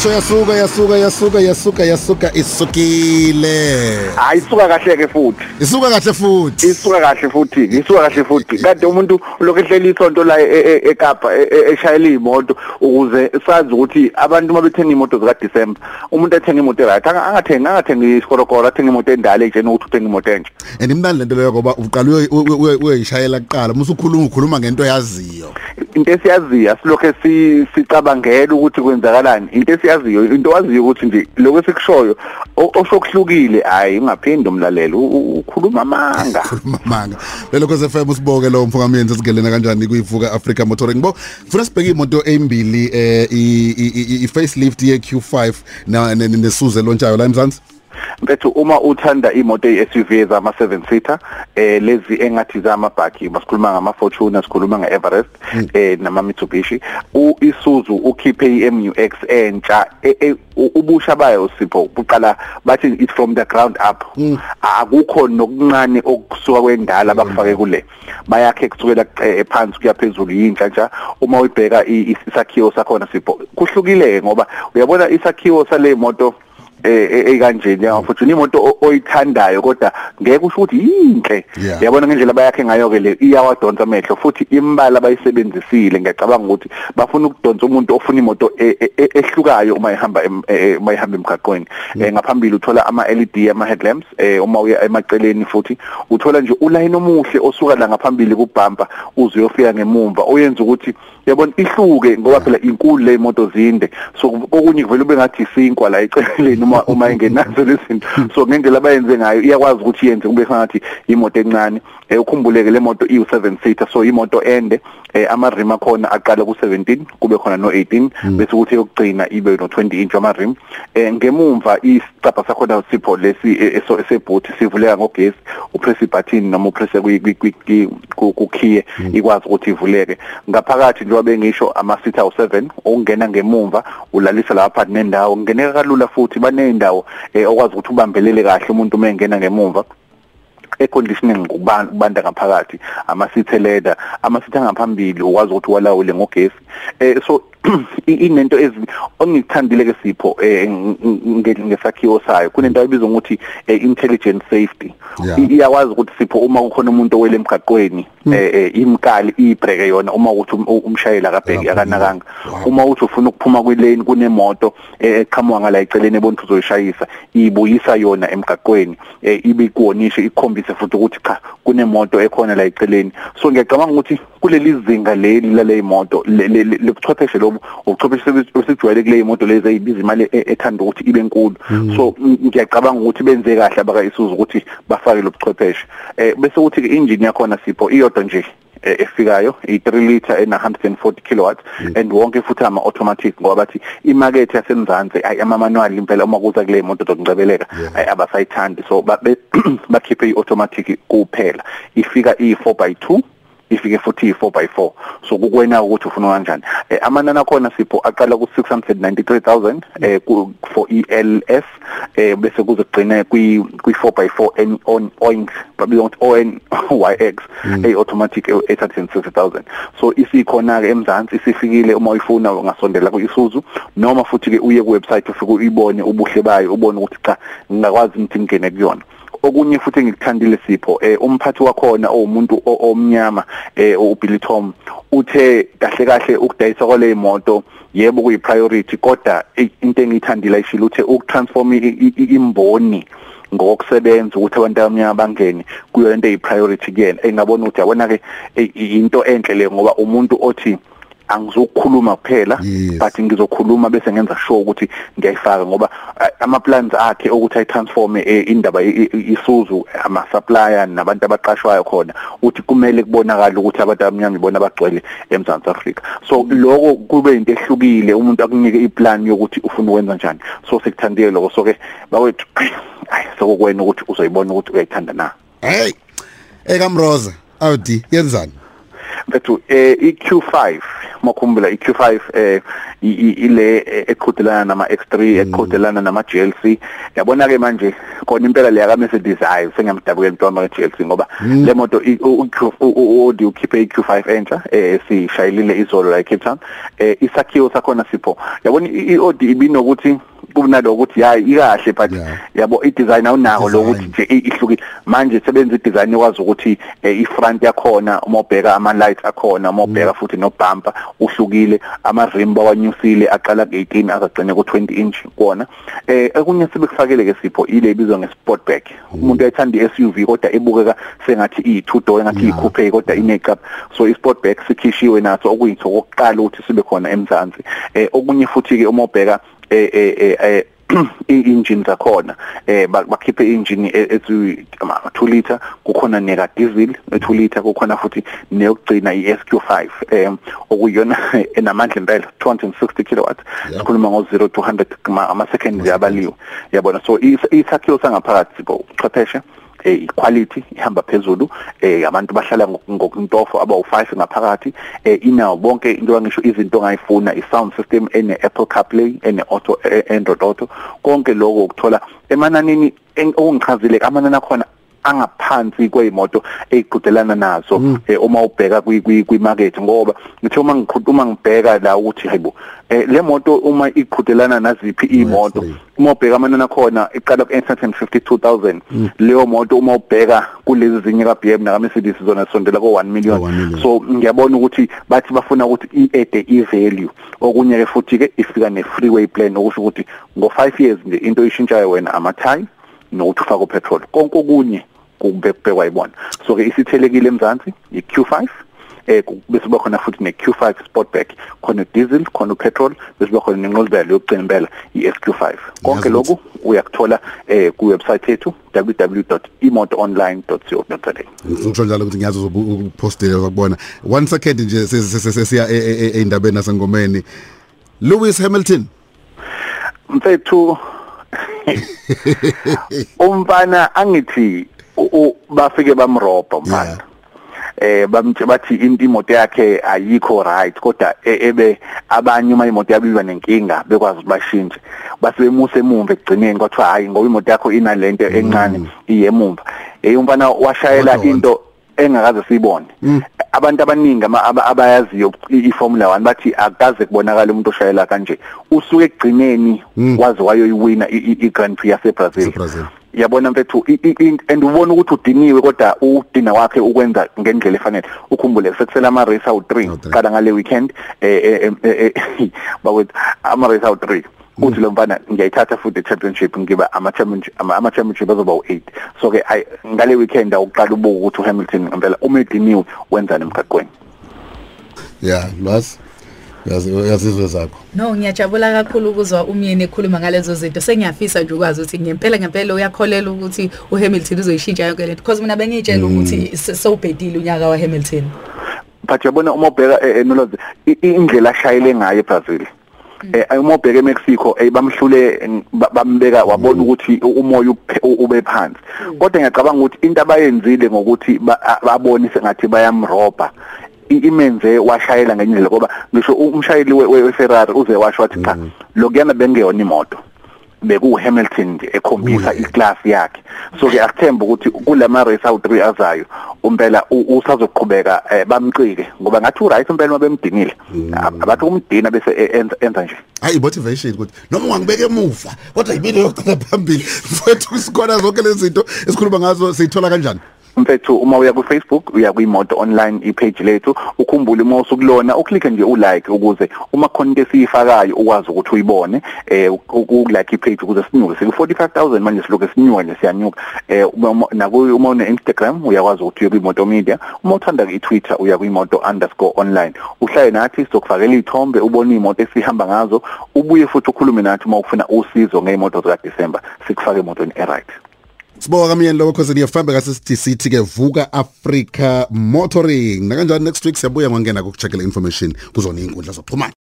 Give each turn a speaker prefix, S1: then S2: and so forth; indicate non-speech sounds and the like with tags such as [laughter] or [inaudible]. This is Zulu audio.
S1: yashesha yasuka yasuka yasuka yasuka yasuka isukile.
S2: Hayi isuka kahle ke futhi.
S1: Isuka kahle futhi.
S2: Isuka kahle futhi isuka kahle futhi. Kade umuntu lokho ehleli isonto la e- e- eKapa e- e- eshayela imoto ukuze sazi ukuthi abantu mabethenga imoto zika December umuntu ethenga imoto right anga- angathengi angathengi isikorokoro athenga imoto endala etshena ukuthi uthenga imoto entsha
S1: and imnandi lento leyo ngoba uqala uyoy- uyoy- uyoy- uyoyishayela kuqala. Musu ukhuluma ukhuluma ngento yaziyo
S2: into esiyaziyo silokho si sicabangela ukuthi kwenzakalani. Into esiyaziyo into waziyo ukuthi nje lokho esikushoyo o- oshokuhlukile hayi ungaphindi umlalelo u- u- ukhuluma amanga [laughs]
S1: khuluma manga. Lelo khoze FM usiboke lo mfukamyenzi sigelena kanjani kuyivuka Africa Motoring. Bo funa sibheke imoto embili eh i- i i- i facelift ye Q5 na ne- ne- nesuze lontshayo la eMzansi?
S2: Mfethu uma uthanda imoto eyi-SUV ezama 7 seater eh lezi engathi zamabhaki basikhuluma ngama Fortuner sikhuluma ngeEverest eh nama Mitsubishi uIsuzu ukhiphe iMUX entsha e- e- u- ubusha bayo sipho buqala bathi it's from the ground up. Akukho nokuncane okusuka kwendala bakufake kule. Bayakhe kusukela eh, phansi kuya phezulu yintsha nje uma uyibheka i- isakhiwo sakhona sipho kuhlukile ngoba uyabona isakhiwo sale moto eh ekanjeni yafuthi imoto o- oyithandayo kodwa ngeke usho ukuthi yinhle. Yabona ngendlela bayakhe ngayo ke le iyawadonsa amehlo futhi imbala bayisebenzisile. Ngiyacabanga ukuthi bafuna ukudonsa umuntu ofuna imoto e- e- e- ehlukayo uma ihamba uma ihamba emgaqweni. Eh, ngaphambili uthola ama LED ama headlamps eh uma uya emaceleni futhi uthola nje ulayini omuhle osuka la ngaphambili kubhampa uze uyofika ngemumva oyenza ukuthi yabona ihluke ngoba phela inkulu le moto zinde. So okunye kuvela ube ngathi isinkwa la eceleni [laughs] uma uma [laughs] engenazo lezinto so ngendlela abayenze ngayo iyakwazi ukuthi yenze kube ngathi imoto encane eh ukhumbuleke le moto i7 seater. So imoto ende eh ama rim akhona aqala ku17 kube khona no18 bese kuthi yokugcina ibe no20 inch ama rim eh ngemumva isicapha sakhona sipho lesi eh, eso esebhuthi sivuleka ngogesi upress button noma upress ku key ikwazi ukuthi ivuleke. Ngaphakathi njengoba bengisho ama seat awu7 ongena ngemumva ulalisa lapha nendawo. Ngeneka kalula futhi banendawo eh, okwazi ukuthi ubambelele kahle umuntu uma engena ngemumva air conditioning kubanda ngaphakathi ama seat leather ama seat angaphambili ukwazi ukuthi walawule ngogesi. Eh so i- [clears throat] inento ezi ongithandile ke sipho eh ng- ng- ngesakhiwo sayo. Kunento ayibizwa ukuthi eh, intelligent safety.
S1: Yeah.
S2: I- iyakwazi ukuthi sipho uma kukhona umuntu owele emgaqweni eh eh, imkali ibreke yona uma ukuthi um- umshayeli akabheki akanakanga.
S1: Wow.
S2: uma uthi ufuna ukuphuma kwilane kunemoto eh, eqhamuka ngala eceleni ebona ukuthi uzoyishayisa ibuyisa yona emgaqweni eh, ibe ikuonishe ikhombise futhi ukuthi cha kunemoto ekhona la eceleni. So ngiyacabanga ukuthi kuleli zinga leli lale moto lobuchwepheshe lobu ubuchwepheshe besijwayele kule moto lezi ezibiza imali e- ethanda ukuthi ibe enkulu so ng- ngiyacabanga ukuthi benze kahle abaka isuzu ukuthi bafake lobuchwepheshe eh bese ukuthi ke engine yakhona sipho iyodwa nje eh, efikayo i3 liter ena 140 kilowatts and wonke futhi ama automatic ngoba bathi imarket yasemzansi ay ama manual impela uma kuza kule moto zokungcebeleka ay abasayithandi. So ba- be- [clears throat] bakhiphe i-automatic kuphela. Ifika i4 by 2 ifike futhi i4 by 4 so kukwena ukuthi ufuna kanjani. Eh, amanani akhona sipho aqala ku 693000 eh ku- for ELS eh bese kuze kugcine kwi kwi 4 by 4 N on oink babiza ukuthi ON YX [laughs] eh automatic eh, 860000 so isikhona ke emzansi isifikile uma uyifuna ungasondela ku Isuzu noma futhi ke uye ku website ufike uyibone ubuhle bayo ubone ukuthi cha ngingakwazi ukuthi ngene kuyona. Okunye futhi engikuthandile sipho eh umphathi wakhona owumuntu o- omnyama eh uBilly Tom uthe kahle kahle ukudayisa kwale moto yebo kuyi priority kodwa eh, into engiyithandile ayishilo uthe ukutransform i- i- i- imboni ngokusebenza ukuthi abantu abamnyama bangene kuyo into eyi priority kuyena. Engabona ukuthi yabona ke eh, into enhle le ngoba umuntu othi angizokukhuluma kuphela
S1: Yes.
S2: but ngizokhuluma bese ngenza sure ukuthi ngiyayifaka ngoba eh, ama plans akhe ukuthi ayitransforme eh, indaba i- i- isuzu ama supplier nabantu abaqashwayo khona uthi kumele kubonakala ukuthi abantu abamnyama ibona abagcwele eMzantsi Afrika. So lokho kube into ehlukile umuntu akunike iplan yokuthi ufuna ukwenza njani. So sikuthandile lokho so ke bawethu [clears throat] ay sokukwena ukuthi uzoyibona ukuthi uyayithanda na.
S1: Hey ekamroza awudi yenzani?
S2: Mfethu eh iQ5 makhumbula iQ5 eh ile eqhudelana nama X3 eqhudelana nama GLC yabona ke manje khona impela leya ka Mercedes hayi sengiyamdabukela mntwana ka GLC ngoba le moto uthi ukhiphe iQ5 entsha eh sishayilile izolo la eCape Town. Eh isakhiwo sakhona sipho. Yabona iAudi ibinokuthi kunalokuthi hayi ikahle but yabo i-design awunako lokuthi nje ihlukile. Manje sebenza i-design ikwazi ukuthi i-front yakhona uma ubheka ama lights akhona uma ubheka futhi no bumper uhlukile ama rim bawanyusile aqala ku18 azagcine ku20 inch kuona eh okunye sebekufakele ke sipho ile ibizwa ngesportback umuntu ayithanda i-SUV kodwa ebukeka sengathi iyi2 door engathi i-coupe kodwa ine-cup so i-sportback sikhishiwe naso okuyitho kokuqala ukuthi sibe khona emzansi. Eh okunye futhi ke uma ubheka eh eh eh i-engine zakhona. Eh bakhiphe i-engine ethi 2 liter kukhona neka diesel e2 liter kukhona futhi neyokugcina iSQ5 eh okuyona enamandla [laughs] impela 260 kilowatts sikhuluma ngo 0 to 100 ama seconds yabaliwe yabona so isakhiwo sangaphakathi sibo uchwepheshe eh quality ihamba phezulu. Eh abantu bahlala ngokuntofo abawu5 ngaphakathi. Eh inawo bonke into angisho izinto ongayifuna i-sound system ene Apple CarPlay ene auto Android Auto. Konke lokho ukuthola emananini okungichazile amanani akhona angaphansi kweyimoto eziqhudelana nazo uma ubheka kwi market ngoba ngithi uma ngikhuluma ngibheka la ukuthi hayibo le moto uma iqhudelana naziphi imoto uma ubheka amanani akhona iqala ku 852000 leyo moto uma ubheka kulezi zinye ka BMW na Mercedes zona sondela ko 1 million. So ngiyabona ukuthi bathi bafuna ukuthi i-add i-value. Okunye ke futhi ke ifika ne freeway plan okusho ukuthi ngo 5 years nje into ishintshayo wena ama-tire nokuthi ufake upetrol. Konke okunye kubekwa yibona so ke isithelekile emzansi iQ5 eh bese kuba khona futhi neQ5 Sportback khona diesel khona petrol bese kuba khona nenqolibelo yokugcina impela iSQ5 konke lokhu uyakuthola eh ku website yethu www.imotoonline.co.za
S1: ngisho njalo ukuthi ngiyazi uzopostela ukubona one second nje sesiya eindabeni nasengomeni. Lewis Hamilton.
S2: Mfethu [laughs] umfana angithi bafike bamrobha umfana eh bamthe bathi imoto yakhe ayikho right kodwa ebe abanye uma imoto yabiwa nenkinga bekwazi ukubashintshe basebemuse emumva ekugcineni kwathiwa hayi ngoba imoto yakho inalento encane iyemumva eh umfana washayela into engakaze siyibone. Abantu abaningi abayaziyo iFormula 1 bathi akaze kubonakala umuntu oshayela kanje. Usuke ekugcineni wazi wayoyiwina iGrand Prix yaseBrazil. Yabona mfethu and ubona ukuthi udiniwe kodwa udina wakhe ukwenza ngendlela efanele. Ukhumbule sekusela ama race awu3 qala ngale weekend eh [laughs] bakwethu ama race awu3 uthi lo mfana ngiyayithatha futhi championship ngiba ama championship ama championship azoba u8 so ke ngale weekend awuqala ubuka ukuthi uHamilton ngempela uma ediniwe wenzani emgaqweni?
S1: Yeah lwazi. Yazizwe zakho
S3: no ngiyajabula kakhulu ukuzwa umyeni ekhuluma ngalezo zinto. Sengiyafisa nje ukwazi ukuthi ngempela ngempela uyakholela ukuthi uHamilton uzoyishintsha yonke lento because mina bengitshela ukuthi sewubhedile unyaka waHamilton
S2: but yabona uma ubheka enology indlela ashayele ngayo eBrazil eh uma ubheke eMexico eh bamhlule bambeka wabona ukuthi umoya ube phansi. Kodwa ngiyacabanga ukuthi into abayenzile ngokuthi babone sengathi bayamroba imenze washayela ngendlela ngoba ngisho umshayeli weFerrari uze washo wathi cha lokuyana bengeyona imoto. Beku Hamilton nje ekhombisa iclass yakhe. So ke asithemba ukuthi kulama race awu3 azayo umpela usazoqhubeka bamqike ngoba ngathi uright umpela mabemdinile abathi umdina bese enza nje.
S1: Hayi motivation ukuthi noma ungangibeka emuva kodwa yimini yokuqala phambili? [laughs] Mfowethu sikhona zonke lezi zinto esikhuluma ngazo siyithola kanjani?
S2: Mfethu uma uya ku Facebook uya kwimoto online ipage lethu ukhumbule uma usukulona uklikhe nje ulike ukuze uma khona into esiyifakayo ukwazi ukuthi uyibone eh ukulike ipage ukuze sinyuke. Siku 45000 manje siloke sinyuka nje siyanyuka. Eh naku uma une Instagram uyakwazi ukuthi uye kwimoto media. Uma uthanda ke iTwitter uya kwimoto_online uhlaye nathi sokufakela ithombe ubone imoto esihamba ngazo. Ubuye futhi ukhulume nathi uma ufuna usizo ngeimoto zika December sikufake emotweni eright.
S1: Sibonga kamyeni lokho khose niyafamba ngase sithi ke vuka Africa Motoring. Na kanjani next week siyabuya ngangena ukucheckela information kuzona inkundla zokuxhumana.